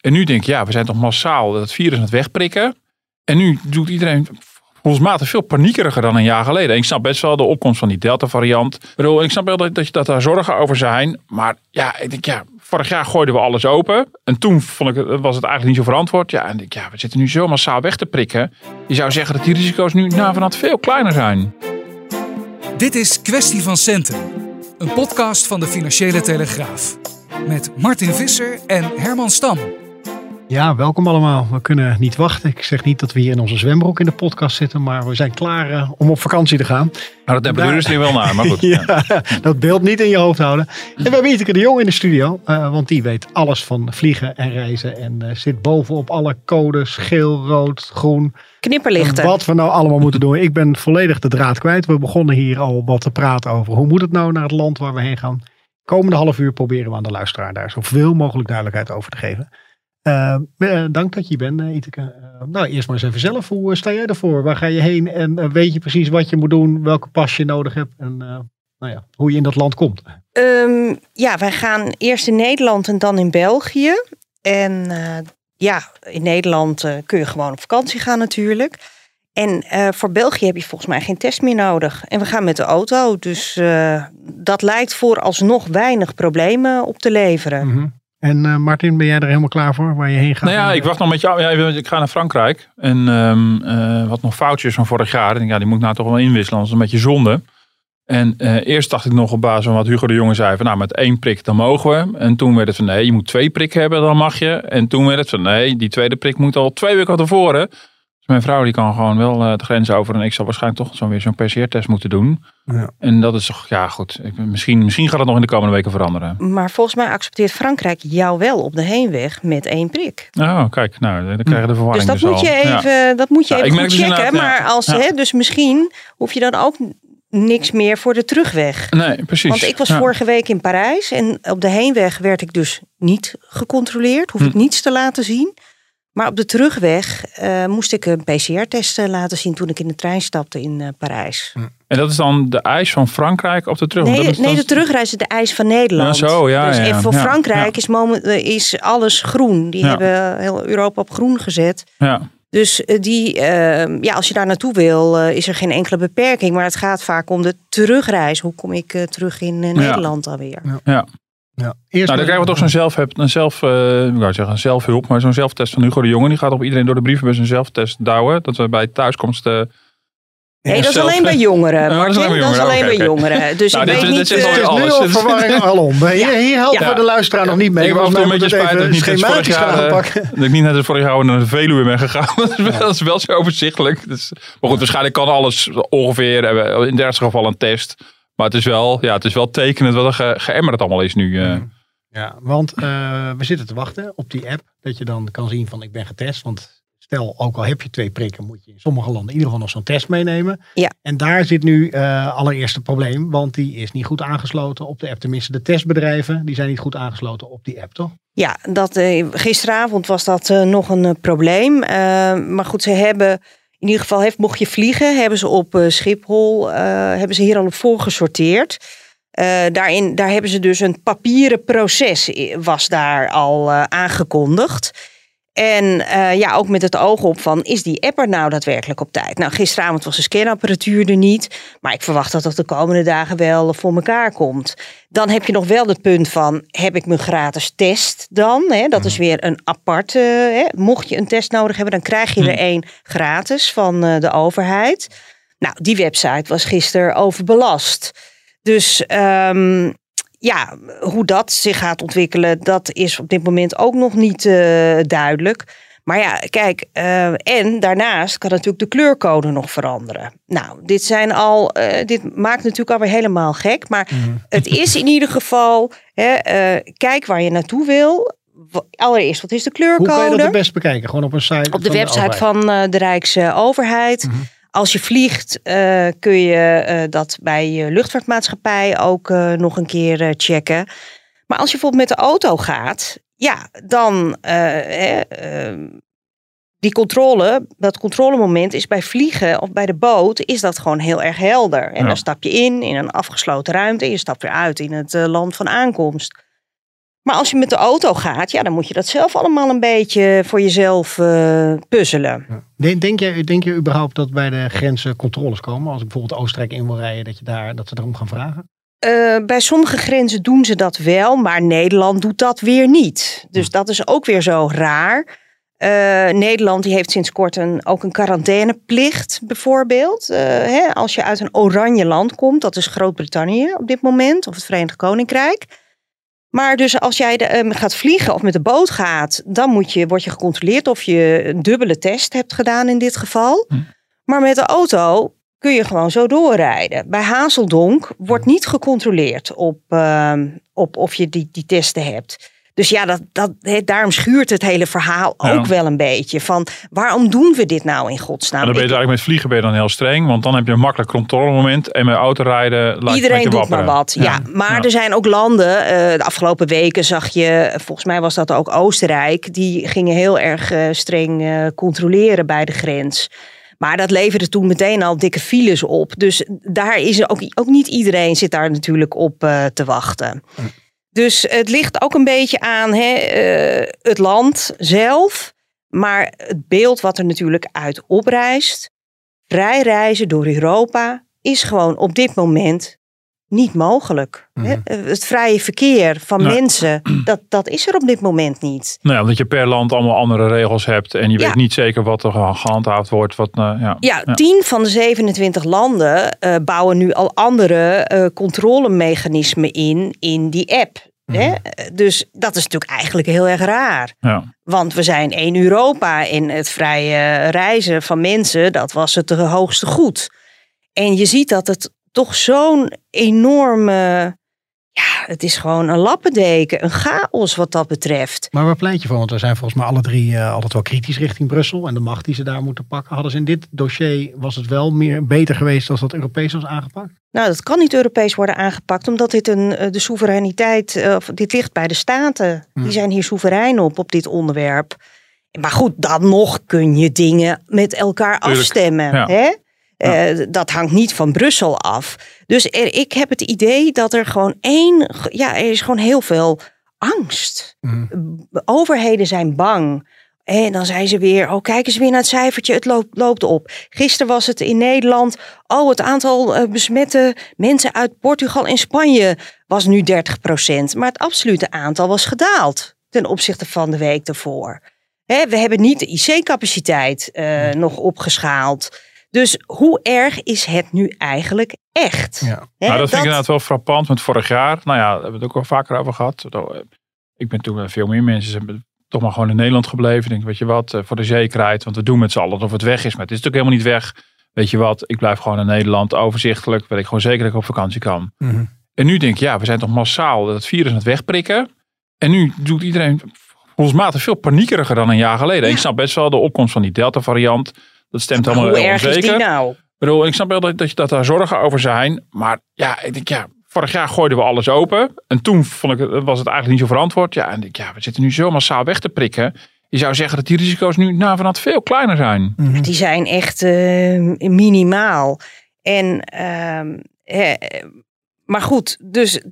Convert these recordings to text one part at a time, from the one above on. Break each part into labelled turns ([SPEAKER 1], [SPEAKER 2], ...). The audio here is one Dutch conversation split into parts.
[SPEAKER 1] En nu denk je, ja, we zijn toch massaal dat virus aan het wegprikken. En nu doet iedereen volgens mij veel paniekeriger dan een jaar geleden. En ik snap best wel de opkomst van die Delta-variant. Ik ik snap wel dat, dat, daar zorgen over zijn. Maar ja, ik denk, ja, vorig jaar gooiden we alles open. En toen vond ik, was het eigenlijk niet zo verantwoord. Ja, en ik, ja, we zitten nu zo massaal weg te prikken. Je zou zeggen dat die risico's nu nou, van veel kleiner zijn.
[SPEAKER 2] Dit is Kwestie van Centen. Een podcast van de Financiële Telegraaf. Met Martin Visser en Herman Stam.
[SPEAKER 3] Ja, welkom allemaal. We kunnen niet wachten. Ik zeg niet dat we hier in onze zwembroek in de podcast zitten, maar we zijn klaar uh, om op vakantie te gaan.
[SPEAKER 1] Nou, dat hebben we dus wel naar, maar goed.
[SPEAKER 3] ja, dat beeld niet in je hoofd houden. En we hebben Iteke de Jong in de studio, uh, want die weet alles van vliegen en reizen en uh, zit bovenop alle codes, geel, rood, groen.
[SPEAKER 4] Knipperlichten.
[SPEAKER 3] Wat we nou allemaal moeten doen. Ik ben volledig de draad kwijt. We begonnen hier al wat te praten over hoe moet het nou naar het land waar we heen gaan. Komende half uur proberen we aan de luisteraar daar zoveel mogelijk duidelijkheid over te geven. Uh, dank dat je bent, uh, Iteke. Uh, nou, eerst maar eens even zelf. Hoe sta jij ervoor? Waar ga je heen? En weet je precies wat je moet doen? Welke pas je nodig hebt? En nou ja, hoe je in dat land komt?
[SPEAKER 4] Um, ja, wij gaan eerst in Nederland en dan in België. En ja, in Nederland kun je gewoon op vakantie gaan natuurlijk. En voor België heb je volgens mij geen test meer nodig. En we gaan met de auto. Dus dat lijkt vooralsnog weinig problemen op te leveren.
[SPEAKER 3] Mm -hmm. En uh, Martin, ben jij er helemaal klaar voor waar je heen gaat?
[SPEAKER 1] Nou ja, ik wacht nog met jou. Ik ga naar Frankrijk. En um, uh, wat nog foutjes van vorig jaar. En ja, die moet ik nou toch wel inwisselen. Dat is een beetje zonde. En uh, eerst dacht ik nog op basis van wat Hugo de Jonge zei. Van nou, met één prik dan mogen we. En toen werd het van nee, je moet twee prikken hebben, dan mag je. En toen werd het van nee, die tweede prik moet al twee weken tevoren. Mijn vrouw die kan gewoon wel uh, de grens over. En ik zal waarschijnlijk toch zo weer zo'n PCR-test moeten doen. Ja. En dat is toch, ja goed. Ik, misschien, misschien gaat het nog in de komende weken veranderen.
[SPEAKER 4] Maar volgens mij accepteert Frankrijk jou wel op de heenweg met één prik.
[SPEAKER 1] Oh, kijk. Nou, dan krijg je de verwarring
[SPEAKER 4] Dus dat
[SPEAKER 1] dus
[SPEAKER 4] moet je even, ja. dat moet je ja, even goed checken. maar als, hè, dus misschien hoef je dan ook niks meer voor de terugweg.
[SPEAKER 1] Nee, precies.
[SPEAKER 4] Want ik was vorige week in Parijs. En op de heenweg werd ik dus niet gecontroleerd. Hoef ik
[SPEAKER 1] Hm.
[SPEAKER 4] niets te laten zien. Maar op de terugweg uh, moest ik een PCR-test laten zien toen ik in de trein stapte in uh, Parijs.
[SPEAKER 1] En dat is dan de eis van Frankrijk op de terugreis?
[SPEAKER 4] Nee, nee de terugreis is de eis van Nederland.
[SPEAKER 1] Ja, zo, ja,
[SPEAKER 4] dus
[SPEAKER 1] ja,
[SPEAKER 4] voor Frankrijk. Is, moment, is alles groen. Die hebben heel Europa op groen gezet.
[SPEAKER 1] Ja.
[SPEAKER 4] Dus uh, die, ja, als je daar naartoe wil, is er geen enkele beperking. Maar het gaat vaak om de terugreis. Hoe kom ik terug in Nederland dan weer?
[SPEAKER 1] ja.
[SPEAKER 3] Ja, eerst
[SPEAKER 1] Nou, dan krijgen we toch zo'n zelf, een zelf, uh, ik wou zeggen, een zelfhulp, maar zo'n zelftest van Hugo de Jonge. Die gaat op iedereen door de brievenbus een zelftest douwen. Dat we bij thuiskomst. Uh,
[SPEAKER 4] Nee, dat is alleen bij jongeren.
[SPEAKER 1] Dat is alleen bij
[SPEAKER 4] Dat is
[SPEAKER 1] jongeren.
[SPEAKER 4] alleen
[SPEAKER 1] Oké,
[SPEAKER 4] bij
[SPEAKER 1] oké.
[SPEAKER 4] jongeren. Dus
[SPEAKER 1] Nou,
[SPEAKER 4] ik
[SPEAKER 1] dit-
[SPEAKER 4] weet
[SPEAKER 1] dit
[SPEAKER 4] niet. eh,
[SPEAKER 3] Het is nu
[SPEAKER 1] alles.
[SPEAKER 3] al verwarring al om. Hier, hier helpen
[SPEAKER 1] Ja.
[SPEAKER 3] we de luisteraar nog niet mee.
[SPEAKER 1] ik af en
[SPEAKER 3] we
[SPEAKER 1] toe een beetje spijt dat ik
[SPEAKER 3] het
[SPEAKER 1] niet net vorig jaar, eh, dat ik niet net als vorig jaar naar de Veluwe ben gegaan. Dat is wel, dat is wel zo overzichtelijk. Dus, maar goed, waarschijnlijk kan alles ongeveer. eh, In het ergste geval een test. Maar het is wel, ja, het is wel tekenend wat een ge, geëmmer het allemaal is nu. eh.
[SPEAKER 3] Ja, want eh, we zitten te wachten op die app. Dat je dan kan zien van ik ben getest. Want stel, ook al heb je twee prikken, moet je in sommige landen in ieder geval nog zo'n test meenemen.
[SPEAKER 4] Ja.
[SPEAKER 3] En daar zit nu uh, allereerst het probleem. Want die is niet goed aangesloten op de app. Tenminste, de testbedrijven die zijn niet goed aangesloten op die app, toch?
[SPEAKER 4] Ja, dat, eh, gisteravond was dat eh, nog een probleem. Eh, maar goed, ze hebben in ieder geval, heeft, mocht je vliegen, hebben ze op eh, Schiphol, eh, hebben ze hier al op voorgesorteerd. Eh, daarin, daar hebben ze dus een papieren proces, was daar al aangekondigd. En eh, ja, ook met het oog op van, is die app er nou daadwerkelijk op tijd? Nou, gisteravond was de scanapparatuur er niet. Maar ik verwacht dat dat de komende dagen wel voor elkaar komt. Dan heb je nog wel het punt van, heb ik mijn gratis test dan? Hè? Dat is weer een aparte, hè? mocht je een test nodig hebben, dan krijg je er één gratis van eh, de overheid. Nou, die website was gisteren overbelast. Dus um, ja, hoe dat zich gaat ontwikkelen, dat is op dit moment ook nog niet uh, duidelijk. Maar ja, kijk, uh, en daarnaast kan natuurlijk de kleurcode nog veranderen. Nou, dit zijn al, uh, dit maakt natuurlijk alweer helemaal gek. Maar mm. het is in ieder geval, hè, kijk waar je naartoe wil. allereerst, wat is de
[SPEAKER 3] Hoe kan je dat
[SPEAKER 4] kleurcode?
[SPEAKER 3] het best bekijken? Gewoon op een site
[SPEAKER 4] Op de
[SPEAKER 3] van
[SPEAKER 4] website van eh, de Rijksoverheid.
[SPEAKER 3] Mhm.
[SPEAKER 4] Als je vliegt, eh, kun je eh, dat bij je luchtvaartmaatschappij ook eh, nog een keer checken. Maar als je bijvoorbeeld met de auto gaat, ja, dan eh, hè, eh, die controle, dat controlemoment is bij vliegen of bij de boot, is dat gewoon heel erg helder. En
[SPEAKER 1] Ja.
[SPEAKER 4] dan stap je in in een afgesloten ruimte en je stapt weer uit in het land van aankomst. Maar als je met de auto gaat, ja, dan moet je dat zelf allemaal een beetje voor jezelf eh, puzzelen.
[SPEAKER 3] Ja. Denk, denk, je, denk je überhaupt dat bij de grenzen controles komen? Als ik bijvoorbeeld Oostenrijk in wil rijden, dat, je daar, dat ze erom gaan vragen?
[SPEAKER 4] Eh, bij sommige grenzen doen ze dat wel, maar Nederland doet dat weer niet. Dus dat is ook weer zo raar. Eh, Nederland die heeft sinds kort een, ook een quarantaineplicht, bijvoorbeeld. Hè, als je uit een oranje land komt, dat is Groot-Brittannië op dit moment, of het Verenigd Koninkrijk. Maar dus als jij de, eh, gaat vliegen of met de boot gaat, dan moet je, word je gecontroleerd of je een dubbele test hebt gedaan in dit geval.
[SPEAKER 1] Hm.
[SPEAKER 4] Maar met de auto kun je gewoon zo doorrijden. Bij Hazeldonk wordt niet gecontroleerd op, ehm, op of je die, die testen hebt. Dus ja, dat, dat, hè, daarom schuurt het hele verhaal
[SPEAKER 1] Ja.
[SPEAKER 4] ook wel een beetje. Van waarom doen we dit nou in godsnaam?
[SPEAKER 1] En dan ben je eigenlijk met vliegen ben je dan heel streng. Want dan heb je een makkelijk controlemoment. En met autorijden laat
[SPEAKER 4] Iedereen
[SPEAKER 1] je
[SPEAKER 4] doet maar wat. Ja, maar
[SPEAKER 1] Ja.
[SPEAKER 4] er zijn ook landen. eh, de afgelopen weken zag je, volgens mij was dat ook Oostenrijk. Die gingen heel erg eh, streng eh, controleren bij de grens. Maar dat leverde toen meteen al dikke files op. Dus daar is ook, ook niet iedereen zit daar natuurlijk op eh, te wachten. Dus het ligt ook een beetje aan hè, eh, het land zelf. Maar het beeld wat er natuurlijk uit oprijst. Vrij reizen door Europa is gewoon op dit moment niet mogelijk. hè.
[SPEAKER 3] Mhm.
[SPEAKER 4] Het vrije verkeer van mensen, dat, dat is er op dit moment niet.
[SPEAKER 1] Nou ja, omdat je per land allemaal andere regels hebt. En je
[SPEAKER 4] Ja.
[SPEAKER 1] weet niet zeker wat er ge- gehandhaafd wordt. Wat, eh, ja.
[SPEAKER 4] Ja, 10 van de 27 landen eh, bouwen nu al andere eh, controlemechanismen in, in die app. Hè? Eh, Dus dat is natuurlijk eigenlijk heel erg raar.
[SPEAKER 1] Ja.
[SPEAKER 4] Want we zijn één Europa en het vrije reizen van mensen, dat was het hoogste goed. En je ziet dat het toch zo'n enorme, ja, het is gewoon een lappendeken, een chaos wat dat betreft.
[SPEAKER 3] Maar waar pleit je voor? Want we zijn volgens mij alle drie eh, altijd wel kritisch richting Brussel. En de macht die ze daar moeten pakken. Hadden ze in dit dossier, was het wel meer beter geweest als dat Europees was aangepakt?
[SPEAKER 4] Nou, dat kan niet Europees worden aangepakt, omdat dit een, eh, de soevereiniteit, eh, dit ligt bij de staten.
[SPEAKER 3] Hmm.
[SPEAKER 4] Die zijn hier soeverein op, op dit onderwerp. Maar goed, dan nog kun je dingen met elkaar
[SPEAKER 1] Tuurlijk,
[SPEAKER 4] afstemmen.
[SPEAKER 1] ja.
[SPEAKER 4] Hè? Eh, dat hangt niet van Brussel af. Dus er, ik heb het idee dat er gewoon één, ja, er is gewoon heel veel angst. Overheden zijn bang. En dan zijn ze weer, oh kijk eens weer naar het cijfertje, het loopt, loopt op. Gisteren was het in Nederland, oh het aantal eh, besmette mensen uit Portugal en Spanje was nu 30% Maar het absolute aantal was gedaald ten opzichte van de week daarvoor. We hebben niet de IC-capaciteit eh, nog opgeschaald. Dus hoe erg is het nu eigenlijk echt?
[SPEAKER 3] Ja.
[SPEAKER 4] Hè,
[SPEAKER 1] Nou, dat vind ik
[SPEAKER 4] dat-
[SPEAKER 1] inderdaad wel frappant met vorig jaar. Nou ja, daar hebben we het ook wel vaker over gehad. Eh, Ik ben toen met veel meer mensen zijn toch maar gewoon in Nederland gebleven. Ik denk, weet je wat, eh, voor de zekerheid. Want we doen met z'n allen of het weg is. Maar het is natuurlijk helemaal niet weg. Weet je wat, ik blijf gewoon in Nederland overzichtelijk. Weet ik gewoon zeker dat ik op vakantie kan.
[SPEAKER 3] Mhm.
[SPEAKER 1] En nu denk ik, ja, we zijn toch massaal het virus aan het wegprikken. En nu doet iedereen volgens mij veel paniekeriger dan een jaar geleden.
[SPEAKER 4] Ja.
[SPEAKER 1] Ik snap best wel de opkomst van die Delta-variant. Dat stemt
[SPEAKER 4] Maar
[SPEAKER 1] allemaal
[SPEAKER 4] hoe
[SPEAKER 1] heel
[SPEAKER 4] erg is
[SPEAKER 1] onzeker.
[SPEAKER 4] die nou?
[SPEAKER 1] Ik bedoel, ik snap wel dat, dat, je- dat daar zorgen over zijn. Maar ja, ik denk, ja, vorig jaar gooiden we alles open. En toen vond ik, het- was het eigenlijk niet zo verantwoord. Ja, en ik denk, ja, we zitten nu zo massaal weg te prikken. Je zou zeggen dat die risico's nu na vanaf veel kleiner zijn.
[SPEAKER 3] Mhm.
[SPEAKER 4] Die zijn echt eh, minimaal. En, ehm, hè, maar goed, dus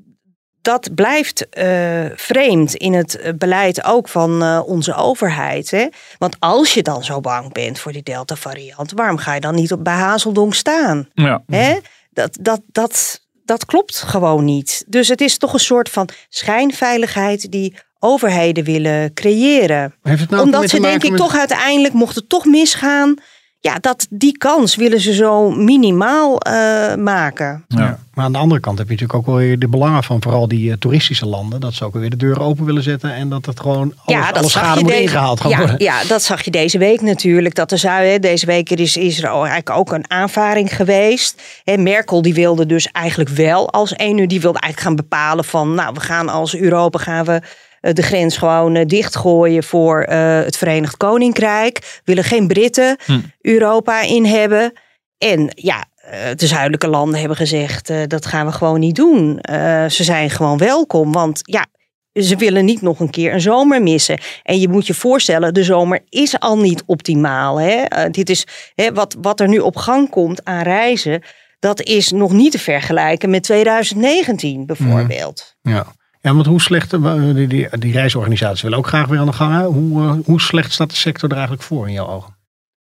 [SPEAKER 4] dat blijft eh, vreemd in het eh, beleid ook van eh, onze overheid. Hè? Want als je dan zo bang bent voor die Delta-variant, waarom ga je dan niet op, bij Hazeldonk staan?
[SPEAKER 1] Ja.
[SPEAKER 4] Hè? Dat, dat, dat, dat klopt gewoon niet. Dus het is toch een soort van schijnveiligheid die overheden willen creëren
[SPEAKER 3] Heeft het nou
[SPEAKER 4] omdat ze denk ik toch uiteindelijk, mocht het toch misgaan, ja, dat die kans willen ze zo minimaal eh, maken.
[SPEAKER 1] Ja.
[SPEAKER 3] Maar aan de andere kant heb je natuurlijk ook wel weer de belangen van vooral die eh, toeristische landen. Dat ze ook weer de deuren open willen zetten en dat het gewoon alles, alle schade moet
[SPEAKER 4] deze,
[SPEAKER 3] ingehaald gaan
[SPEAKER 4] ja,
[SPEAKER 3] worden.
[SPEAKER 4] ja, dat zag je deze week natuurlijk. Dat er zou, hè, deze week is, is er eigenlijk ook een aanvaring geweest. Hè, Merkel die wilde dus eigenlijk wel als één uur, die wilde eigenlijk gaan bepalen van, nou, we gaan als Europa gaan we de grens gewoon dichtgooien voor het Verenigd Koninkrijk. Willen geen Britten
[SPEAKER 1] Hm.
[SPEAKER 4] Europa in hebben. En ja, de zuidelijke landen hebben gezegd, dat gaan we gewoon niet doen. ze zijn gewoon welkom, want ja, ze willen niet nog een keer een zomer missen. En je moet je voorstellen, de zomer is al niet optimaal. Hè? Uh, dit is hè, wat, wat er nu op gang komt aan reizen. Dat is nog niet te vergelijken met 2019 bijvoorbeeld.
[SPEAKER 3] Ja. Ja, want hoe slecht, die, die, die reisorganisaties willen ook graag weer aan de gang. Hoe, uh, hoe slecht staat de sector er eigenlijk voor in jouw ogen?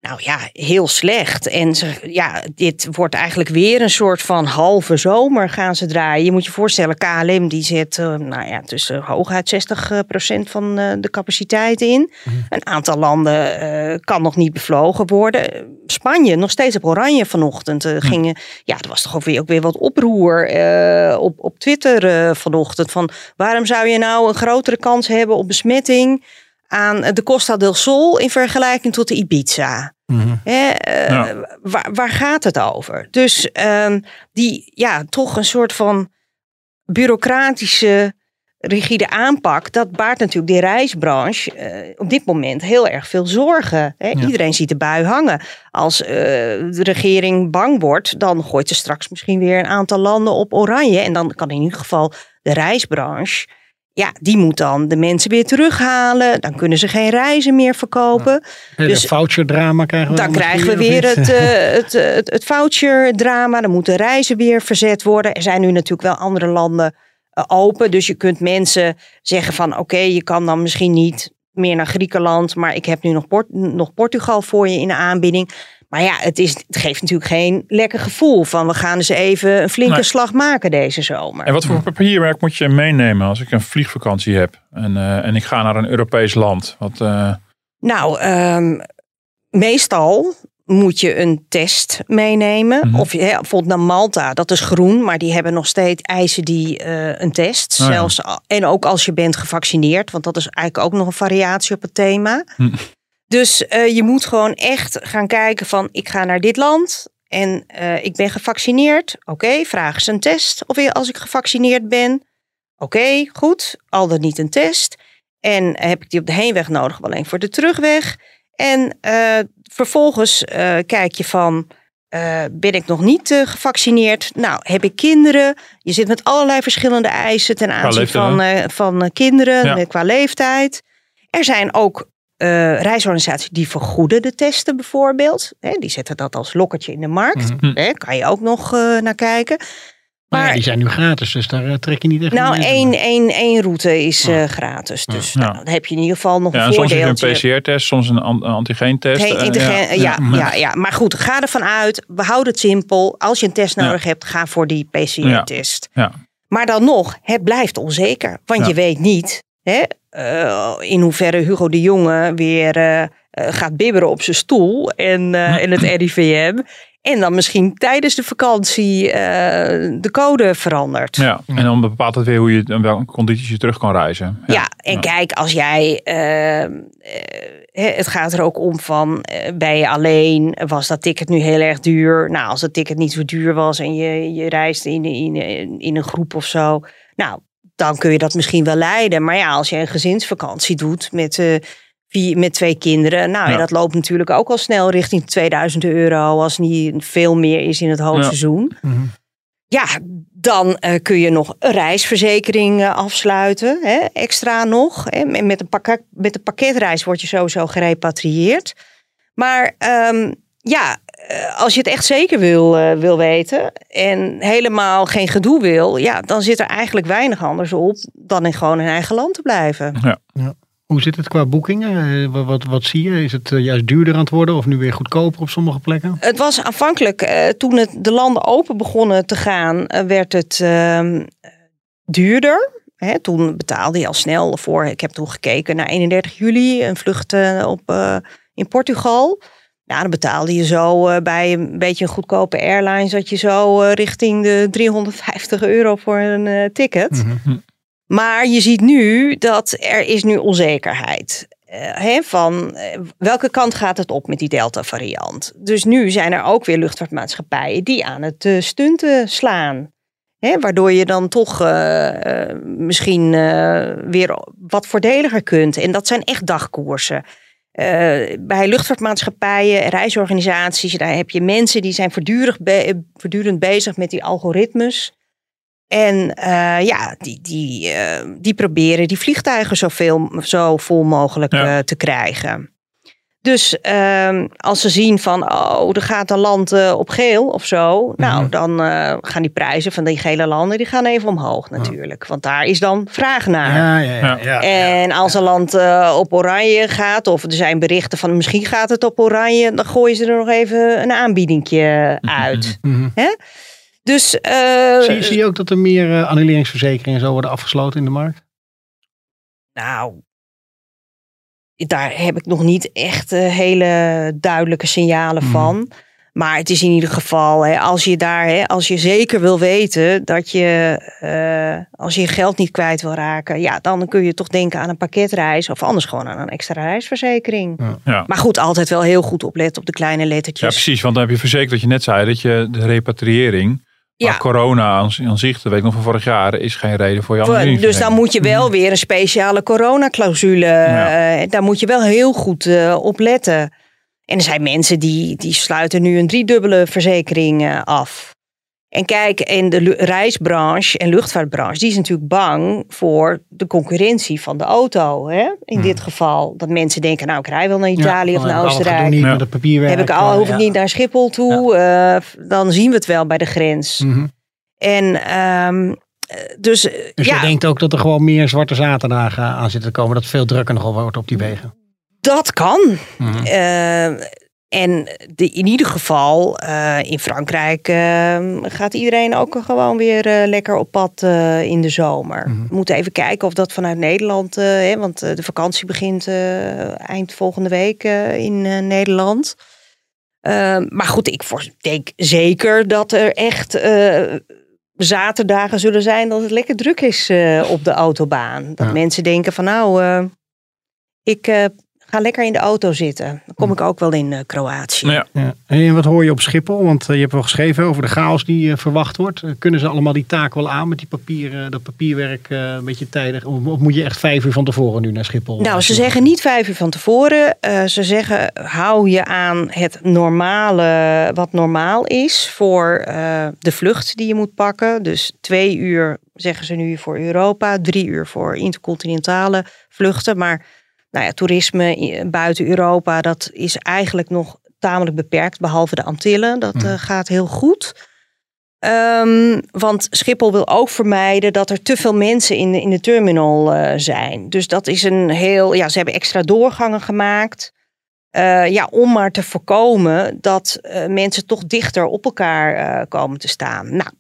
[SPEAKER 4] Nou ja, heel slecht. En ze, ja, dit wordt eigenlijk weer een soort van halve zomer gaan ze draaien. Je moet je voorstellen, KLM die zet uh, nou ja, tussen hooguit 60% van uh, de capaciteit in.
[SPEAKER 3] Mhm.
[SPEAKER 4] Een aantal landen uh, kan nog niet bevlogen worden. Spanje, nog steeds op oranje vanochtend.
[SPEAKER 3] Mhm.
[SPEAKER 4] gingen, ja, er was toch ook weer, ook weer wat oproer op, op Twitter vanochtend. Van waarom zou je nou een grotere kans hebben op besmetting aan de Costa del Sol in vergelijking tot de Ibiza? Hè, uh,
[SPEAKER 1] Ja.
[SPEAKER 4] waar, waar gaat het over? Dus um, die, ja, toch een soort van bureaucratische, rigide aanpak. Dat baart natuurlijk die reisbranche uh, op dit moment heel erg veel zorgen. Hè?
[SPEAKER 3] Ja.
[SPEAKER 4] Iedereen ziet de bui hangen. Als uh, de regering bang wordt, dan gooit ze straks misschien weer een aantal landen op oranje. En dan kan in ieder geval de reisbranche. Ja, die moet dan de mensen weer terughalen. Dan kunnen ze geen reizen meer verkopen.
[SPEAKER 3] Hele
[SPEAKER 4] Dus-
[SPEAKER 3] voucherdrama krijgen we
[SPEAKER 4] Dan
[SPEAKER 3] dan
[SPEAKER 4] krijgen we weer het, eh, het, eh, het, het voucherdrama. Dan moeten reizen weer verzet worden. Er zijn nu natuurlijk wel andere landen eh, open. Dus je kunt mensen zeggen van oké, je kan dan misschien niet meer naar Griekenland. Maar ik heb nu nog, Port- nog Portugal voor je in de aanbieding. Maar ja, het, is, het geeft natuurlijk geen lekker gevoel van we gaan eens even een flinke
[SPEAKER 1] Nee.
[SPEAKER 4] slag maken deze zomer.
[SPEAKER 1] En wat voor papierwerk moet je meenemen als ik een vliegvakantie heb en, eh, en ik ga naar een Europees land? Wat, eh,
[SPEAKER 4] Nou, ehm, meestal moet je een test meenemen.
[SPEAKER 1] Mhm.
[SPEAKER 4] Of je, hè, bijvoorbeeld naar Malta, dat is groen, maar die hebben nog steeds eisen die eh, een test.
[SPEAKER 1] Oh ja.
[SPEAKER 4] Zelfs, al- en ook als je bent gevaccineerd, want dat is eigenlijk ook nog een variatie op het thema.
[SPEAKER 1] Hm.
[SPEAKER 4] Dus eh, je moet gewoon echt gaan kijken van ik ga naar dit land en eh, ik ben gevaccineerd. Oké, vragen ze een test of weer als ik gevaccineerd ben. Oké, goed, al dan niet een test. En heb ik die op de heenweg nodig, of alleen voor de terugweg. En eh, vervolgens eh, kijk je van, eh, ben ik nog niet eh, gevaccineerd? Nou, heb ik kinderen? Je zit met allerlei verschillende eisen ten aanzien
[SPEAKER 1] leeftijd,
[SPEAKER 4] van, eh, van eh, kinderen,
[SPEAKER 1] Ja.
[SPEAKER 4] qua leeftijd. Er zijn ook eh, reisorganisaties die vergoeden de testen bijvoorbeeld. Hè, die zetten dat als lokkertje in de markt. Hè, kan je ook nog eh, naar kijken.
[SPEAKER 3] Maar ja, die zijn nu gratis, dus daar eh, trek je niet echt
[SPEAKER 4] Nou, één, één, één route is gratis. Dus
[SPEAKER 1] Ja.
[SPEAKER 4] nou, dan heb je in ieder geval nog
[SPEAKER 1] ja,
[SPEAKER 4] een
[SPEAKER 1] en soms is
[SPEAKER 4] voordeeltje.
[SPEAKER 1] een PCR-test, soms een an- een antigeentest.
[SPEAKER 4] Geen integre- ja, ja,
[SPEAKER 1] ja.
[SPEAKER 4] maar goed, ga ervan uit. We houden het simpel. Als je een test nodig hebt, ga voor die PCR-test.
[SPEAKER 1] Ja.
[SPEAKER 4] Maar dan nog, het blijft onzeker. Want je weet niet hè, eh, in hoeverre Hugo de Jonge weer eh, eh, gaat bibberen op zijn stoel en eh, in het RIVM. En dan misschien tijdens de vakantie eh, de code verandert.
[SPEAKER 1] Ja, en dan bepaalt het weer hoe je in welke condities je terug kan reizen.
[SPEAKER 4] Ja, en
[SPEAKER 1] Ja.
[SPEAKER 4] kijk, als jij. eh, eh, hè, het gaat er ook om van. ben je alleen? Was dat ticket nu heel erg duur? Nou, als het ticket niet zo duur was en je, je reist in, in, in een groep of zo. Nou, dan kun je dat misschien wel leiden. Maar ja, als je een gezinsvakantie doet met. eh, vier, met twee kinderen. Nou, ja.
[SPEAKER 1] Ja.
[SPEAKER 4] dat loopt natuurlijk ook al snel richting 2000 euro. Als niet veel meer is in het hoogseizoen.
[SPEAKER 3] Mhm.
[SPEAKER 4] Ja, dan eh, kun je nog een reisverzekering eh, afsluiten. Hè, extra nog. Hè. Met, een pakket, met een pakketreis word je sowieso gerepatrieerd. Maar ehm, ja, als je het echt zeker wil, eh, wil weten. en helemaal geen gedoe wil. ja, dan zit er eigenlijk weinig anders op. dan in gewoon in eigen land te blijven.
[SPEAKER 3] Hoe zit het qua boekingen? Eh, Wat, wat, wat zie je? Is het eh, juist duurder aan het worden of nu weer goedkoper op sommige plekken?
[SPEAKER 4] Het was aanvankelijk, eh, toen het, de landen open begonnen te gaan, eh, werd het ehm, duurder. Hè, toen betaalde je al snel voor, ik heb toen gekeken naar 31 juli, een vlucht eh, op, eh, in Portugal. Ja, dan betaalde je zo eh, bij een beetje een goedkope airline, zat je zo eh, richting de 350 euro voor een eh, ticket.
[SPEAKER 3] Mhm.
[SPEAKER 4] Maar je ziet nu dat er is nu onzekerheid. Hè, van welke kant gaat het op met die Delta-variant? Dus nu zijn er ook weer luchtvaartmaatschappijen die aan het stunten slaan. Hè, waardoor je dan toch misschien weer wat voordeliger kunt. En dat zijn echt dagkoersen. Uh, bij luchtvaartmaatschappijen, reisorganisaties, daar heb je mensen die zijn voortdurend, be voortdurend bezig met die algoritmes. En ja, die, die, die proberen die vliegtuigen zoveel, zo vol mogelijk ja. te krijgen. Dus uh, als ze zien van, oh, er gaat een land uh, op geel of zo. Nou, mhm. dan uh, gaan die prijzen van die gele landen, die gaan even omhoog natuurlijk. Want daar is dan vraag naar.
[SPEAKER 3] Ja, ja, ja, ja
[SPEAKER 4] en als een land uh, op oranje gaat, of er zijn berichten van misschien gaat het op oranje, dan gooien ze er nog even een aanbiedingje uit. Mm -hmm. Hè? Dus,
[SPEAKER 3] zie, zie je ook dat er meer annuleringsverzekeringen zo worden afgesloten in de markt?
[SPEAKER 4] Nou, daar heb ik nog niet echt uh, hele duidelijke signalen mhm. van. Maar het is in ieder geval, hè, als je daar, hè, als je zeker wil weten dat je, uh, als je je geld niet kwijt wil raken, ja, dan kun je toch denken aan een pakketreis of anders gewoon aan een extra reisverzekering. Ja. Maar goed, altijd wel heel goed opletten op de kleine lettertjes.
[SPEAKER 1] Ja, precies, want dan heb je verzekerd wat je net zei, dat je de repatriëring ja. corona aan, aan zich, dat weet ik nog van vorig jaar, is geen reden voor je
[SPEAKER 4] Dus dan moet je wel mhm. weer een speciale coronaclausule. Ja. Uh, daar moet je wel heel goed uh, op letten. En er zijn mensen die, die sluiten nu een driedubbele verzekering uh, af. En kijk, in de reisbranche en luchtvaartbranche, die is natuurlijk bang voor de concurrentie van de auto. Hè? In dit hmm. geval, dat mensen denken, nou ik rij wel naar Italië of naar Oostenrijk.
[SPEAKER 3] Niet met het papierwerk,
[SPEAKER 4] Heb ik al, hoef ik niet naar Schiphol toe, uh, dan zien we het wel bij de grens. Mm En um, dus,
[SPEAKER 3] dus je denkt ook dat er gewoon meer zwarte zaterdagen aan zitten te komen, dat veel drukker nogal wordt op die wegen?
[SPEAKER 4] Dat kan. Mm en de, in ieder geval, uh, in Frankrijk uh, gaat iedereen ook gewoon weer uh, lekker op pad in de zomer. Mm -hmm. We moeten even kijken of dat vanuit Nederland, hè, want de vakantie begint eind volgende week in Nederland. Ehm, maar goed, ik denk zeker dat er echt zaterdagen zullen zijn dat het lekker druk is op de autobaan. Dat mensen denken van nou, ik Ga lekker in de auto zitten. Dan kom ik ook wel in uh, Kroatië.
[SPEAKER 3] Ja. ja. En wat hoor je op Schiphol? Want uh, je hebt wel geschreven over de chaos die uh, verwacht wordt. kunnen ze allemaal die taak wel aan met die papieren, dat papierwerk een beetje tijdig? Of, of, moet je echt vijf uur van tevoren nu naar Schiphol?
[SPEAKER 4] Nou, ze zeggen niet vijf uur van tevoren. ze zeggen hou je aan het normale, wat normaal is voor de vlucht die je moet pakken. Dus twee uur zeggen ze nu voor Europa, drie uur voor intercontinentale vluchten. Maar nou ja, toerisme buiten Europa, dat is eigenlijk nog tamelijk beperkt, behalve de Antillen. Dat uh, gaat heel goed. Um, want Schiphol wil ook vermijden dat er te veel mensen in de, in de terminal uh, zijn. Dus dat is een heel. Ja, ze hebben extra doorgangen gemaakt. Uh, ja, om maar te voorkomen dat mensen toch dichter op elkaar komen te staan. Nou,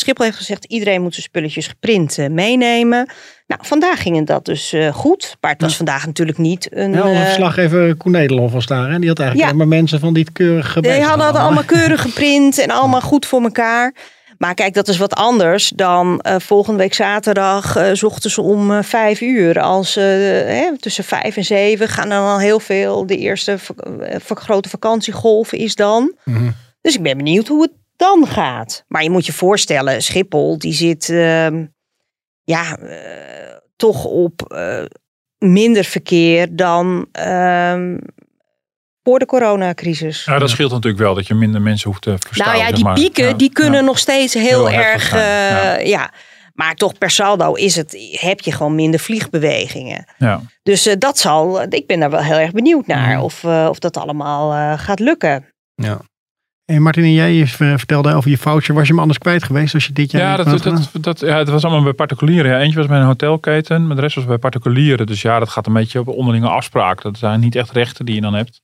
[SPEAKER 4] Schiphol heeft gezegd, iedereen moet zijn spulletjes geprint uh, meenemen. Nou, vandaag ging het dat dus uh, goed. Maar het was vandaag natuurlijk niet een...
[SPEAKER 3] Ja, een uh, verslaggever Koen Nederlof was daar. En die had eigenlijk ja. maar mensen van die keurig
[SPEAKER 4] Die hadden, hadden allemaal keurig geprint en allemaal goed voor elkaar. Maar kijk, dat is wat anders dan uh, volgende week zaterdag, uh, s ochtends om uh, vijf uur. Als hè, tussen vijf en zeven gaan dan al heel veel. De eerste grote vakantiegolf is dan. Mm -hmm. Dus ik ben benieuwd hoe het dan gaat. Maar je moet je voorstellen, Schiphol die zit uh, ja, uh, toch op uh, minder verkeer dan uh, voor de coronacrisis.
[SPEAKER 1] Ja, dat scheelt natuurlijk wel dat je minder mensen hoeft te verstaan.
[SPEAKER 4] Nou ja, die pieken ja, die kunnen ja. nog steeds heel, heel erg. Ja. ja. Maar toch per saldo is het, heb je gewoon minder vliegbewegingen. Ja. Dus uh, dat zal, ik ben daar wel heel erg benieuwd naar mm. of, uh, of dat allemaal uh, gaat lukken.
[SPEAKER 3] Ja. En Martin, en jij vertelde over je voucher. Was je hem anders kwijt geweest als je dit jaar...
[SPEAKER 1] Ja, dat, dat, dat, ja het was allemaal bij particulieren. Ja, eentje was bij een hotelketen, maar de rest was bij particulieren. Dus ja, dat gaat een beetje op onderlinge afspraak. Dat zijn niet echt rechten die je dan hebt.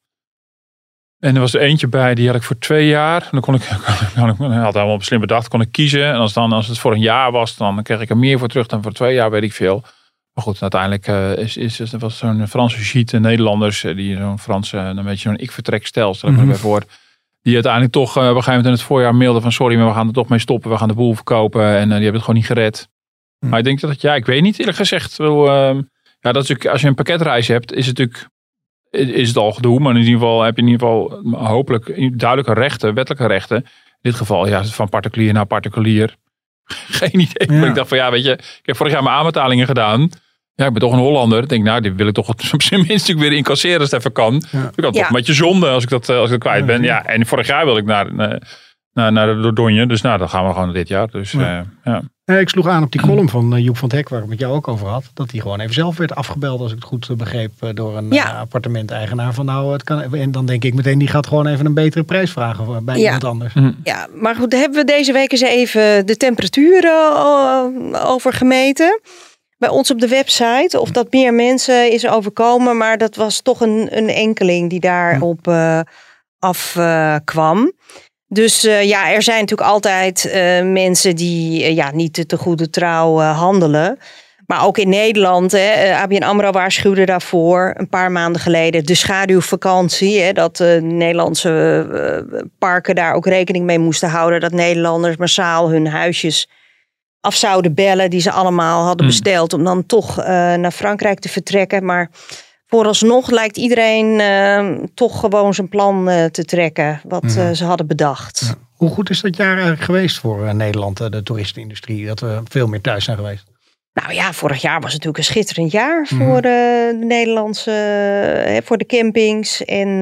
[SPEAKER 1] En er was er eentje bij, die had ik voor twee jaar. En dan kon ik, kon ik, had helemaal op slim bedacht, kon ik kiezen. En als, dan, als het voor een jaar was, dan kreeg ik er meer voor terug dan voor twee jaar, weet ik veel. Maar goed, uiteindelijk uh, is, is, is, was zo'n Franse sheet, Nederlanders, eh, die zo'n Franse, een beetje zo'n ik-vertrek stel, stel ik me mm -hmm. voor die uiteindelijk toch uh, op een gegeven moment in het voorjaar mailden van sorry, maar we gaan er toch mee stoppen. We gaan de boel verkopen en uh, die hebben het gewoon niet gered. Hm. Maar ik denk dat, ja, ik weet niet eerlijk gezegd. Wel, uh, ja, dat is als je een pakketreis hebt, is het natuurlijk is het al gedoe. Maar in ieder geval heb je in ieder geval hopelijk duidelijke rechten, wettelijke rechten. In dit geval ja, van particulier naar particulier. Geen idee.
[SPEAKER 3] Ja.
[SPEAKER 1] Ik dacht van ja, weet je, ik heb vorig jaar mijn aanbetalingen gedaan. Ja, ik ben toch een Hollander. Ik denk, nou, die wil ik toch op zijn minst weer incasseren als het even kan.
[SPEAKER 3] Ja.
[SPEAKER 1] Ik had
[SPEAKER 4] Ja.
[SPEAKER 1] toch een beetje zonde als ik dat, eh, als ik dat kwijt ben. Ja, en vorig jaar wilde ik naar, naar, naar, naar de Dordogne. Dus nou, dan gaan we gewoon dit jaar. Dus
[SPEAKER 3] Ja.
[SPEAKER 1] eh, ja.
[SPEAKER 3] Eh, ik sloeg aan op die column van eh, Joep van het Hek, waar ik het met jou ook over had. Dat hij gewoon even zelf werd afgebeld, als ik het goed eh, begreep, eh, door een
[SPEAKER 4] Ja.
[SPEAKER 3] eh, appartementeigenaar. Van nou, het kan. En dan denk ik meteen, die gaat gewoon even een betere prijs vragen bij
[SPEAKER 4] Ja.
[SPEAKER 3] iemand anders.
[SPEAKER 4] Ja, maar goed, hebben we deze week eens even de temperaturen eh, over gemeten. Bij ons op de website. Of dat meer mensen is overkomen. Maar dat was toch een, een enkeling die daarop eh afkwam. dus eh, ja, er zijn natuurlijk altijd eh, mensen die eh, ja, niet te, te goede trouw eh, handelen. Maar ook in Nederland, hè, eh, ABN AMRO waarschuwde daarvoor een paar maanden geleden. De schaduwvakantie, hè, dat de Nederlandse eh, parken daar ook rekening mee moesten houden. Dat Nederlanders massaal hun huisjes af zouden bellen die ze allemaal hadden
[SPEAKER 1] Hmm.
[SPEAKER 4] besteld. Om dan toch eh, naar Frankrijk te vertrekken. Maar vooralsnog lijkt iedereen eh, toch gewoon zijn plan eh, te trekken. Wat eh, ze hadden bedacht.
[SPEAKER 3] Ja. Hoe goed is dat jaar eigenlijk geweest voor Nederland, de toeristenindustrie? Dat we veel meer thuis zijn geweest.
[SPEAKER 4] Nou ja, vorig jaar was natuurlijk een schitterend jaar
[SPEAKER 3] Mhm.
[SPEAKER 4] voor de Nederlandse, voor de campings en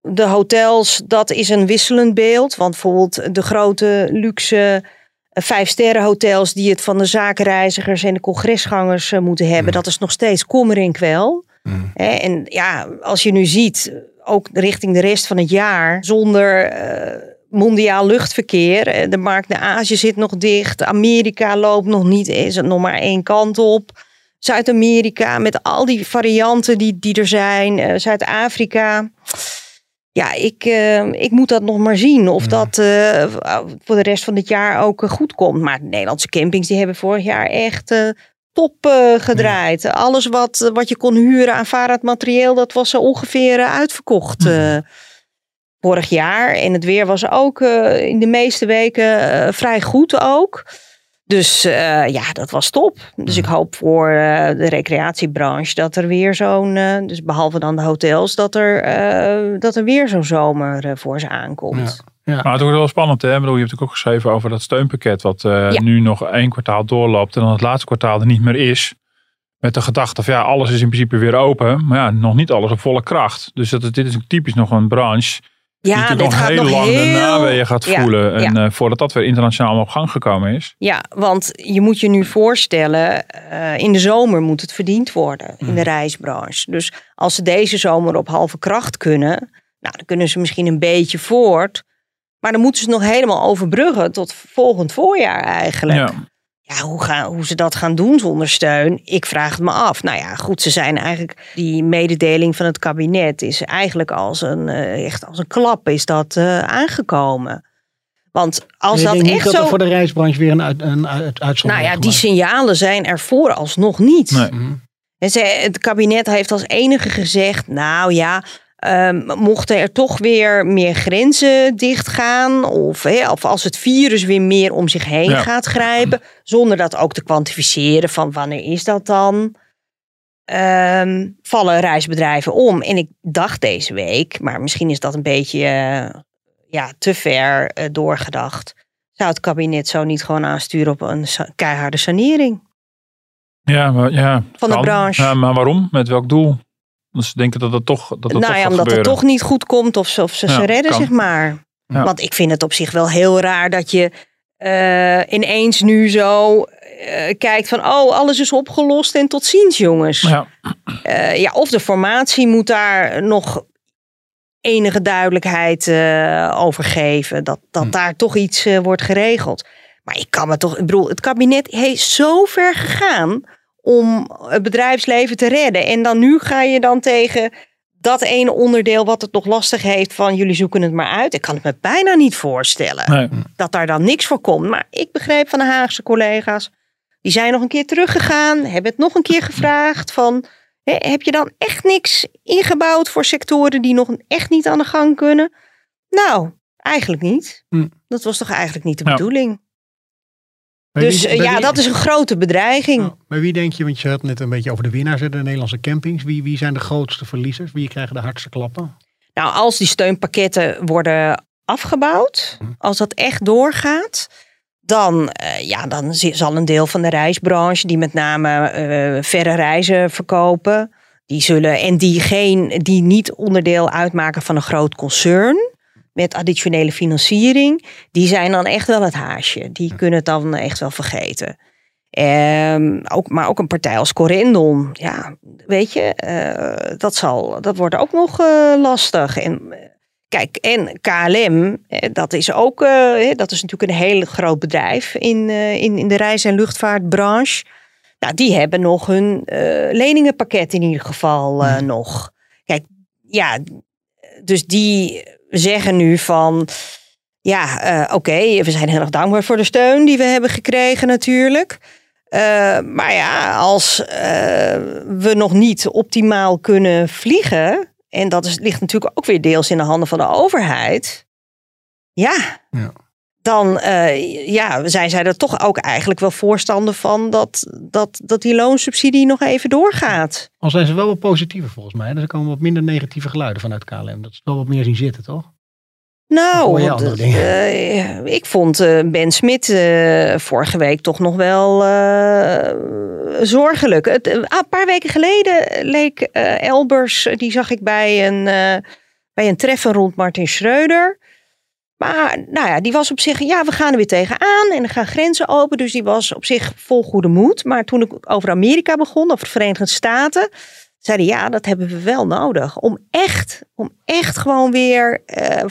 [SPEAKER 4] de hotels. Dat is een wisselend beeld, want bijvoorbeeld de grote luxe eh, vijfsterren hotels die het van de zakenreizigers en de congresgangers eh, moeten hebben,
[SPEAKER 3] Mhm.
[SPEAKER 4] dat is nog steeds kommer en kwel.
[SPEAKER 3] Mm.
[SPEAKER 4] En ja, als je nu ziet, ook richting de rest van het jaar, zonder eh, mondiaal luchtverkeer. eh, De markt naar Azië zit nog dicht. Amerika loopt nog niet, is het nog maar één kant op. Zuid-Amerika met al die varianten die, die er zijn. eh, Zuid-Afrika. Ja, ik, eh, ik moet dat nog maar zien of
[SPEAKER 3] Ja.
[SPEAKER 4] dat eh, voor de rest van het jaar ook eh, goed komt. Maar de Nederlandse campings die hebben vorig jaar echt eh, top gedraaid. Alles wat, wat je kon huren aan varend materieel, dat was zo ongeveer uitverkocht. eh, vorig jaar. En het weer was ook in de meeste weken vrij goed ook. Dus eh, ja, dat was top. Dus ik hoop voor eh, de recreatiebranche dat er weer zo'n, eh, dus behalve dan de hotels, dat er, eh, dat er weer zo'n zomer eh, voor ze aankomt.
[SPEAKER 1] Maar het wordt wel spannend, hè? Ik bedoel, je hebt natuurlijk ook geschreven over dat steunpakket, wat eh,
[SPEAKER 4] Ja.
[SPEAKER 1] nu nog één kwartaal doorloopt en dan het laatste kwartaal er niet meer is. Met de gedachte van ja, alles is in principe weer open, maar ja, nog niet alles op volle kracht. Dus dat, dit is typisch nog een branche
[SPEAKER 4] Ja,
[SPEAKER 1] natuurlijk
[SPEAKER 4] dit
[SPEAKER 1] nog
[SPEAKER 4] gaat
[SPEAKER 1] heel
[SPEAKER 4] nog
[SPEAKER 1] lang de
[SPEAKER 4] heel...
[SPEAKER 1] naweeën gaat
[SPEAKER 4] Ja,
[SPEAKER 1] voelen. En
[SPEAKER 4] ja.
[SPEAKER 1] eh, voordat dat weer internationaal op gang gekomen is.
[SPEAKER 4] Ja, want je moet je nu voorstellen, eh, in de zomer moet het verdiend worden in de reisbranche. Dus als ze deze zomer op halve kracht kunnen, nou, dan kunnen ze misschien een beetje voort. Maar dan moeten ze nog helemaal overbruggen tot volgend voorjaar eigenlijk.
[SPEAKER 1] Ja.
[SPEAKER 4] Ja, hoe, gaan, hoe ze dat gaan doen zonder steun, ik vraag het me af. Nou ja, goed, ze zijn eigenlijk, die mededeling van het kabinet is eigenlijk als een, eh, echt als een klap is dat eh, aangekomen. Want als dat echt
[SPEAKER 3] dat er
[SPEAKER 4] zo...
[SPEAKER 3] voor de reisbranche weer een, uit, een uit, uitzondering
[SPEAKER 4] Nou ja, die signalen zijn er vooralsnog niet.
[SPEAKER 1] Nee.
[SPEAKER 3] Mhm.
[SPEAKER 4] En ze, het kabinet heeft als enige gezegd, nou ja, ehm, mochten er toch weer meer grenzen dichtgaan, of, of als het virus weer meer om zich heen
[SPEAKER 1] Ja.
[SPEAKER 4] gaat grijpen, zonder dat ook te kwantificeren van wanneer is dat dan, ehm, vallen reisbedrijven om. En ik dacht deze week, maar misschien is dat een beetje eh, ja, te ver eh, doorgedacht. Zou het kabinet zo niet gewoon aansturen op een sa- keiharde sanering?
[SPEAKER 1] Ja, maar, ja,
[SPEAKER 4] Van de branche.
[SPEAKER 1] Ja, maar waarom? Met welk doel? Dus ze denken dat het toch, dat het
[SPEAKER 4] nou
[SPEAKER 1] toch
[SPEAKER 4] ja, omdat
[SPEAKER 1] gebeuren.
[SPEAKER 4] het toch niet goed komt of ze, of ze, ze redden,
[SPEAKER 1] kan.
[SPEAKER 4] zeg maar.
[SPEAKER 1] Ja.
[SPEAKER 4] Want ik vind het op zich wel heel raar dat je eh, ineens nu zo eh, kijkt van... oh, alles is opgelost en tot ziens, jongens.
[SPEAKER 1] Ja,
[SPEAKER 4] Eh, ja, of de formatie moet daar nog enige duidelijkheid over geven. Dat, dat
[SPEAKER 3] Hm.
[SPEAKER 4] daar toch iets wordt geregeld. Maar ik kan me toch... Ik bedoel, het kabinet heeft zo ver gegaan om het bedrijfsleven te redden. En dan nu ga je dan tegen dat ene onderdeel wat het nog lastig heeft van jullie zoeken het maar uit. Ik kan het me bijna niet voorstellen
[SPEAKER 1] nee.
[SPEAKER 4] dat daar dan niks voor komt. Maar ik begreep van de Haagse collega's, die zijn nog een keer teruggegaan, hebben het nog een keer gevraagd van, hè, heb je dan echt niks ingebouwd voor sectoren die nog echt niet aan de gang kunnen? Nou, eigenlijk niet.
[SPEAKER 3] Hm.
[SPEAKER 4] Dat was toch eigenlijk niet de
[SPEAKER 1] Ja.
[SPEAKER 3] Bij
[SPEAKER 4] Dus
[SPEAKER 3] wie-
[SPEAKER 4] eh, ja,
[SPEAKER 3] wie-
[SPEAKER 4] dat is een grote bedreiging.
[SPEAKER 3] Nou, bij wie denk je, want je had net een beetje over de winnaars, de Nederlandse campings. Wie, wie zijn de grootste verliezers? Wie krijgen de hardste klappen?
[SPEAKER 4] Nou, als die steunpakketten worden afgebouwd,
[SPEAKER 3] Hm.
[SPEAKER 4] als dat echt doorgaat, dan, eh, ja, dan zal een deel van de reisbranche, die met name eh, verre reizen verkopen, die zullen en die, geen, die niet onderdeel uitmaken van een groot concern met additionele financiering, die zijn dan echt wel het haasje. Die kunnen het dan echt wel vergeten. Ehm, ook, maar ook een partij als Corendon, ja, weet je, eh, dat, zal, dat wordt ook nog eh, lastig. En eh, kijk, en KLM, dat is ook, dat is natuurlijk een heel groot bedrijf in, in, in de reis- en luchtvaartbranche. Nou, die hebben nog hun leningenpakket in ieder geval nog. Kijk, ja, dus die zeggen nu van, ja, eh, oké, we zijn heel erg dankbaar voor de steun die we hebben gekregen natuurlijk. Eh, maar ja, als eh, we nog niet optimaal kunnen vliegen, en dat ligt natuurlijk ook weer deels in de handen van de overheid, ja,
[SPEAKER 3] Ja.
[SPEAKER 4] Dan eh, ja, zijn zij er toch ook eigenlijk wel voorstander van dat, dat, dat die loonsubsidie nog even doorgaat.
[SPEAKER 3] Al zijn ze wel wat positiever volgens mij. Dus er komen wat minder negatieve geluiden vanuit KLM. Dat is wel wat meer zien zitten, toch?
[SPEAKER 4] Nou, eh, ik vond eh, Ben Smit vorige week toch nog wel zorgelijk. Het, een paar weken geleden leek Elbers, die zag ik bij een, bij een treffen rond Martin Schreuder. Maar nou ja, die was op zich, ja, we gaan er weer tegenaan en er gaan grenzen open. Dus die was op zich vol goede moed. Maar toen ik over Amerika begon, over de Verenigde Staten, zei hij, ja, dat hebben we wel nodig. Om echt, om echt gewoon weer, eh,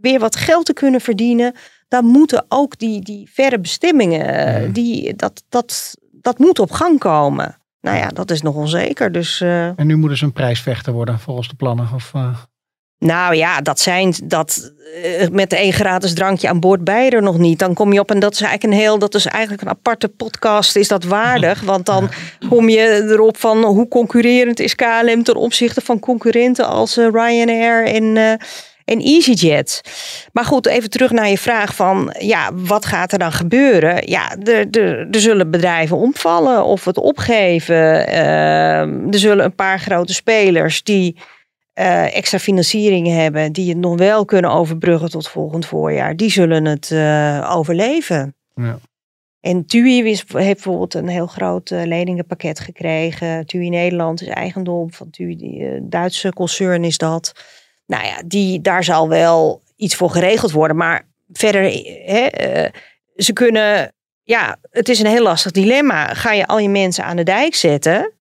[SPEAKER 4] weer wat geld te kunnen verdienen. Dan moeten ook die, die verre bestemmingen, die, dat, dat, dat moet op gang komen. Nou ja, dat is nog onzeker. Dus eh,
[SPEAKER 3] En nu moeten ze een prijsvechter worden volgens de plannen. Of, eh,
[SPEAKER 4] nou ja, dat zijn dat eh, met één gratis drankje aan boord bij er nog niet. Dan kom je op en dat is eigenlijk een heel, dat is eigenlijk een aparte podcast. Is dat waardig? Want dan kom je erop van hoe concurrerend is KLM ten opzichte van concurrenten als eh, Ryanair en, eh, en EasyJet. Maar goed, even terug naar je vraag van ja, wat gaat er dan gebeuren? Ja, er, er, er zullen bedrijven omvallen of het opgeven. Ehm, er zullen een paar grote spelers die eh, extra financiering hebben, die het nog wel kunnen overbruggen tot volgend voorjaar, die zullen het eh, overleven.
[SPEAKER 3] Ja.
[SPEAKER 4] En TUI is, heeft bijvoorbeeld een heel groot eh, leningenpakket gekregen. TUI Nederland is eigendom van TUI, die Duitse concern is dat. Nou ja, die, daar zal wel iets voor geregeld worden. Maar verder, hè, ze kunnen, ja, het is een heel lastig dilemma. Ga je al je mensen aan de dijk zetten,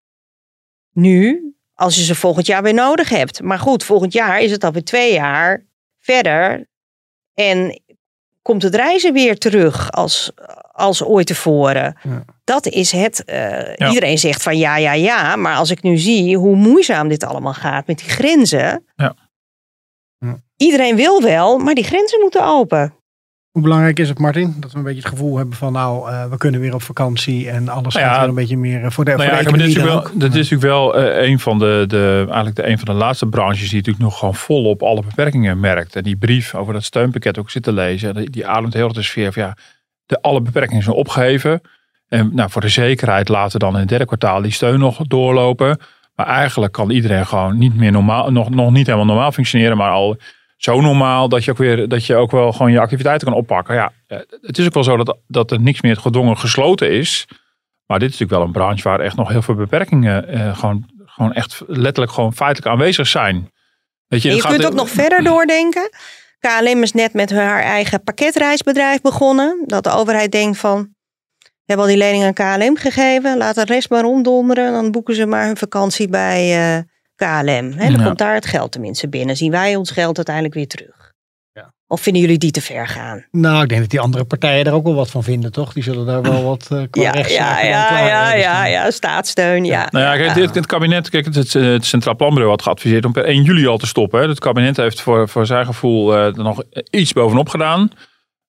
[SPEAKER 4] nu, als je ze volgend jaar weer nodig hebt. Maar goed, volgend jaar is het alweer twee jaar verder. En komt het reizen weer terug als, als ooit tevoren.
[SPEAKER 3] Ja.
[SPEAKER 4] Dat is het. eh,
[SPEAKER 1] Ja.
[SPEAKER 4] Iedereen zegt van ja, ja, ja. Maar als ik nu zie hoe moeizaam dit allemaal gaat met die grenzen.
[SPEAKER 1] Ja.
[SPEAKER 3] Ja.
[SPEAKER 4] Iedereen wil wel, maar die grenzen moeten open.
[SPEAKER 3] Hoe belangrijk is het, Martin? Dat we een beetje het gevoel hebben van nou, eh, we kunnen weer op vakantie en alles
[SPEAKER 1] Nou ja,
[SPEAKER 3] gaat weer een beetje meer eh, voor de,
[SPEAKER 1] Nou
[SPEAKER 3] voor
[SPEAKER 1] ja,
[SPEAKER 3] de
[SPEAKER 1] maar dit is wel,
[SPEAKER 3] ook.
[SPEAKER 1] dit is natuurlijk wel eh, een van de, de, eigenlijk de, een van de laatste branches die natuurlijk nog gewoon volop alle beperkingen merkt. En die brief over dat steunpakket ook zit te lezen, die, die ademt heel de sfeer van ja, de, alle beperkingen zijn opgeheven. En nou, voor de zekerheid laten we dan in het derde kwartaal die steun nog doorlopen. Maar eigenlijk kan iedereen gewoon niet meer normaal, nog, nog niet helemaal normaal functioneren, maar al zo normaal dat je ook weer dat je ook wel gewoon je activiteiten kan oppakken. Ja, eh, het is ook wel zo dat, dat er niks meer gedwongen gesloten is. Maar dit is natuurlijk wel een branche waar echt nog heel veel beperkingen eh, gewoon, gewoon echt letterlijk gewoon feitelijk aanwezig zijn. Weet je,
[SPEAKER 4] je
[SPEAKER 1] het
[SPEAKER 4] kunt
[SPEAKER 1] gaat-
[SPEAKER 4] ook nog verder doordenken. KLM is net met haar eigen pakketreisbedrijf begonnen. Dat de overheid denkt van, we hebben al die lening aan KLM gegeven. Laat de rest maar ronddommeren. Dan boeken ze maar hun vakantie bij eh, KLM. Hè, dan
[SPEAKER 1] Ja.
[SPEAKER 4] komt daar het geld tenminste binnen. Zien wij ons geld uiteindelijk weer terug.
[SPEAKER 3] Ja.
[SPEAKER 4] Of vinden jullie die te ver gaan?
[SPEAKER 3] Nou, ik denk dat die andere partijen er ook wel wat van vinden, toch? Die zullen daar wel wat eh qua
[SPEAKER 4] Ja, ja, ja,
[SPEAKER 3] klaar
[SPEAKER 4] ja,
[SPEAKER 3] hebben
[SPEAKER 4] ja, staatssteun, ja.
[SPEAKER 1] Nou ja, kijk, dit, het kabinet, kijk, het, het, het Centraal Planbureau had geadviseerd om per 1 juli al te stoppen. Hè. Het kabinet heeft voor, voor zijn gevoel eh, er nog iets bovenop gedaan.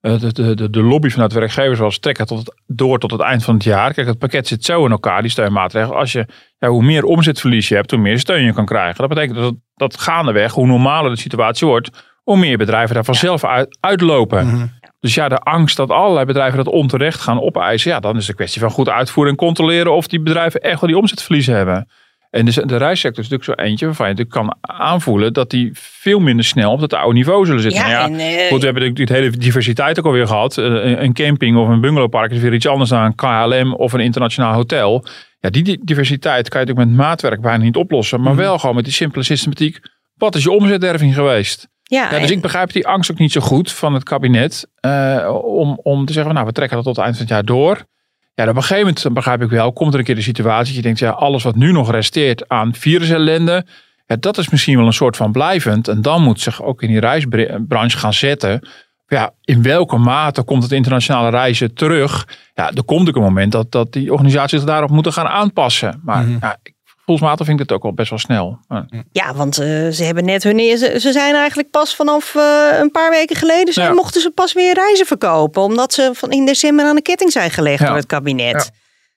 [SPEAKER 1] Eh, de, de, de, lobby vanuit werkgevers was trekken tot het, door tot het eind van het jaar. Kijk, het pakket zit zo in elkaar, die steunmaatregelen. Als je, ja, hoe meer omzetverlies je hebt, hoe meer steun je kan krijgen. Dat betekent dat, dat gaandeweg, hoe normaler de situatie wordt, hoe meer bedrijven daar vanzelf uit, uitlopen.
[SPEAKER 3] Mhm.
[SPEAKER 1] Dus ja, de angst dat allerlei bedrijven dat onterecht gaan opeisen. Ja, dan is het een kwestie van goed uitvoeren en controleren of die bedrijven echt wel die omzetverliezen hebben. En dus de reissector is natuurlijk zo eentje waarvan je kan aanvoelen dat die veel minder snel op dat oude niveau zullen zitten.
[SPEAKER 4] Ja,
[SPEAKER 1] Nou
[SPEAKER 4] en, eh,
[SPEAKER 1] Goed, we hebben natuurlijk die hele diversiteit ook alweer gehad. Eh, Een een camping of een bungalowpark is weer iets anders dan een KLM of een internationaal hotel. Ja, die di- diversiteit kan je natuurlijk met maatwerk bijna niet oplossen. Maar wel gewoon met die simpele systematiek. Wat is je omzetderving geweest?
[SPEAKER 4] ja,
[SPEAKER 1] Ja, dus
[SPEAKER 4] en-
[SPEAKER 1] ik begrijp die angst ook niet zo goed van het kabinet. eh, om, om te zeggen, nou we trekken dat tot het eind van het jaar door. Ja, op een gegeven moment dan begrijp ik wel, komt er een keer de situatie dat je denkt, ja, alles wat nu nog resteert aan virusellende, ja, dat is misschien wel een soort van blijvend. En dan moet zich ook in die reisbranche gaan zetten. Ja, in welke mate komt het internationale reizen terug? Ja, er komt natuurlijk een moment dat, dat die organisaties daarop moeten gaan aanpassen. Maar
[SPEAKER 3] Mhm.
[SPEAKER 1] ja, ik- gevoelsmatig vind ik het ook wel best wel snel.
[SPEAKER 4] Ja, want eh, ze hebben net hun. Ze, ze zijn eigenlijk pas vanaf eh, een paar weken geleden.
[SPEAKER 1] Ja.
[SPEAKER 4] mochten ze pas weer reizen verkopen. Omdat ze van in december aan de ketting zijn gelegd
[SPEAKER 1] Ja.
[SPEAKER 4] door het kabinet.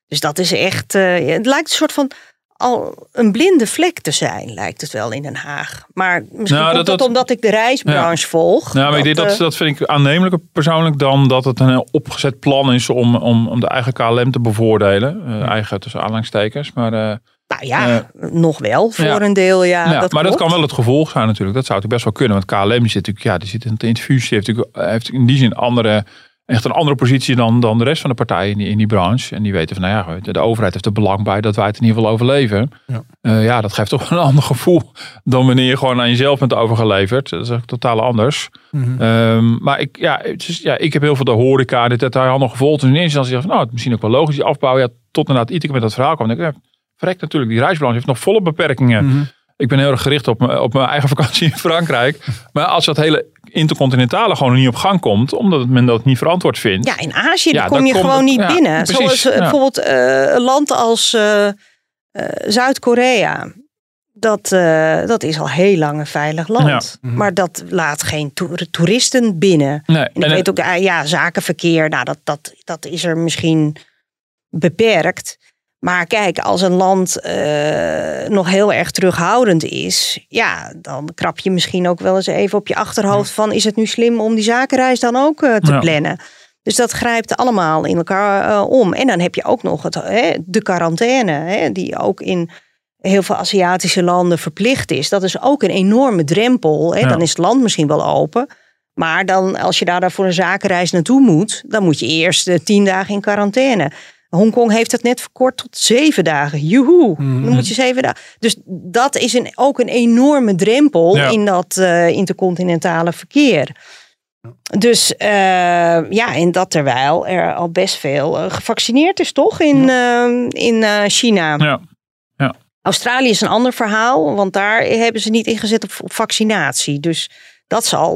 [SPEAKER 4] Dus dat is echt. eh, het lijkt een soort van. Al een blinde vlek te zijn, lijkt het wel in Den Haag. Maar misschien
[SPEAKER 1] Nou,
[SPEAKER 4] komt
[SPEAKER 1] dat-
[SPEAKER 4] dat,
[SPEAKER 1] dat-
[SPEAKER 4] omdat ik de reisbranche volg.
[SPEAKER 1] Nou, maar ik denk dat, dat vind ik aannemelijker persoonlijk dan dat het een opgezet plan is om, om, om de eigen KLM te bevoordelen. Eigen tussen aanhalingstekens. Maar,
[SPEAKER 4] nou ja, nog wel voor
[SPEAKER 1] ja.
[SPEAKER 4] een deel. Ja,
[SPEAKER 1] ja,
[SPEAKER 4] dat
[SPEAKER 1] maar dat kan wel het gevolg zijn natuurlijk. Dat zou natuurlijk best wel kunnen. Want KLM zit natuurlijk, ja, die zit in het infuus. Die heeft, natuurlijk, eh, heeft in die zin andere, echt een andere positie dan, dan de rest van de partijen in die, in die branche. En die weten van, nou ja, de, overheid heeft er belang bij dat wij het in ieder geval overleven.
[SPEAKER 3] Ja.
[SPEAKER 1] Ja, ja dat geeft toch een ander gevoel dan wanneer je gewoon aan jezelf bent overgeleverd. Dat is echt totaal anders.
[SPEAKER 3] Mhm.
[SPEAKER 1] Ehm, maar ik, ja, het is, ja, ik heb heel veel de horeca, dit detailhandel gevolgd. Dus in eerste instantie dacht ik, nou, het is misschien ook wel logisch, die afbouw. Ja, tot inderdaad Iteke met dat verhaal kwam. Dan denk ik, ja, verrekt natuurlijk, die reisbranche heeft nog volle beperkingen.
[SPEAKER 3] Mhm.
[SPEAKER 1] Ik ben heel erg gericht op, mijn- op mijn eigen vakantie in Frankrijk. Maar als dat hele intercontinentale gewoon niet op gang komt, omdat men dat niet verantwoord vindt.
[SPEAKER 4] Ja, in Azië
[SPEAKER 1] Ja,
[SPEAKER 4] kom
[SPEAKER 1] dan
[SPEAKER 4] je gewoon
[SPEAKER 1] het-
[SPEAKER 4] niet
[SPEAKER 1] ja,
[SPEAKER 4] binnen.
[SPEAKER 1] precies,
[SPEAKER 4] Zoals eh,
[SPEAKER 1] ja.
[SPEAKER 4] bijvoorbeeld eh, een land als eh, eh, Zuid-Korea. Dat, eh, dat is al heel lang een veilig land.
[SPEAKER 3] Ja. Mhm.
[SPEAKER 4] Maar dat laat geen toer- toeristen binnen.
[SPEAKER 1] Nee,
[SPEAKER 4] En ik
[SPEAKER 1] en-
[SPEAKER 4] weet ook, ja, zakenverkeer, nou, dat, dat, dat is er misschien beperkt. Maar kijk, als een land eh, nog heel erg terughoudend is, ja, dan krap je misschien ook wel eens even op je achterhoofd van, is het nu slim om die zakenreis dan ook eh, te
[SPEAKER 1] Ja.
[SPEAKER 4] plannen? Dus dat grijpt allemaal in elkaar eh, om. En dan heb je ook nog het, hè, de quarantaine, hè, die ook in heel veel Aziatische landen verplicht is. Dat is ook een enorme drempel. Hè.
[SPEAKER 1] Ja.
[SPEAKER 4] Dan is het land misschien wel open. Maar dan, als je daar, voor een zakenreis naartoe moet, dan moet je eerst tien dagen in quarantaine. Hongkong heeft het net verkort tot zeven dagen. Joehoe,
[SPEAKER 1] Mhm.
[SPEAKER 4] dan moet je zeven dagen. Dus dat is een, ook een enorme drempel
[SPEAKER 1] Ja.
[SPEAKER 4] in dat eh, intercontinentale verkeer. Dus eh, ja, en dat terwijl er al best veel eh, gevaccineerd is, toch? In, eh, in China.
[SPEAKER 1] ja.
[SPEAKER 4] Australië is een ander verhaal, want daar hebben ze niet ingezet op, op vaccinatie. Dus dat zal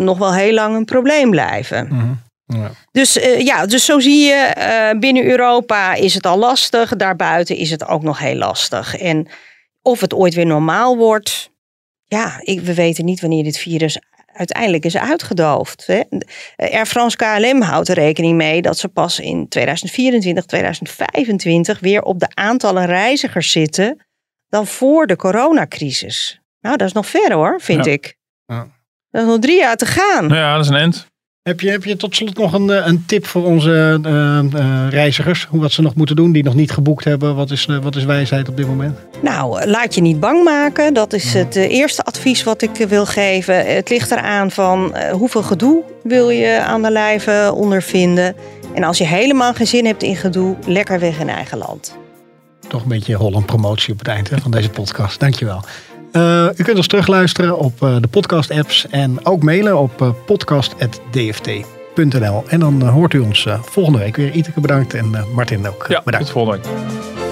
[SPEAKER 4] nog wel heel lang een probleem blijven.
[SPEAKER 3] Mhm. Ja.
[SPEAKER 4] Dus eh, ja, dus zo zie je, eh, binnen Europa is het al lastig, daarbuiten is het ook nog heel lastig. En of het ooit weer normaal wordt, ja, ik, we weten niet wanneer dit virus uiteindelijk is uitgedoofd. Hè. Air France KLM houdt er rekening mee dat ze pas in 2024, 2025 weer op de aantallen reizigers zitten dan voor de coronacrisis. Nou, dat is nog ver hoor, vind
[SPEAKER 1] Ja.
[SPEAKER 4] ik.
[SPEAKER 3] Ja.
[SPEAKER 4] Dat is nog drie jaar te gaan.
[SPEAKER 1] Nou ja, dat is een end.
[SPEAKER 3] Heb, je, heb je tot slot nog een, eh, een tip voor onze eh, eh, reizigers? Hoe wat ze nog moeten doen die nog niet geboekt hebben? Wat is, wat is wijsheid op dit moment?
[SPEAKER 4] Nou, laat je niet bang maken. Dat is het eerste advies wat ik wil geven. Het ligt eraan van hoeveel gedoe wil je aan de lijve ondervinden. En als je helemaal geen zin hebt in gedoe, lekker weg in eigen land.
[SPEAKER 3] Toch een beetje Holland promotie op het eind hè, van deze podcast. Dankjewel. Eh u kunt ons terugluisteren op eh, de podcast apps en ook mailen op eh, podcast.dft.nl. En dan hoort u ons volgende week weer. Iteke bedankt en Martin ook
[SPEAKER 1] Ja,
[SPEAKER 3] bedankt.
[SPEAKER 1] tot volgende week.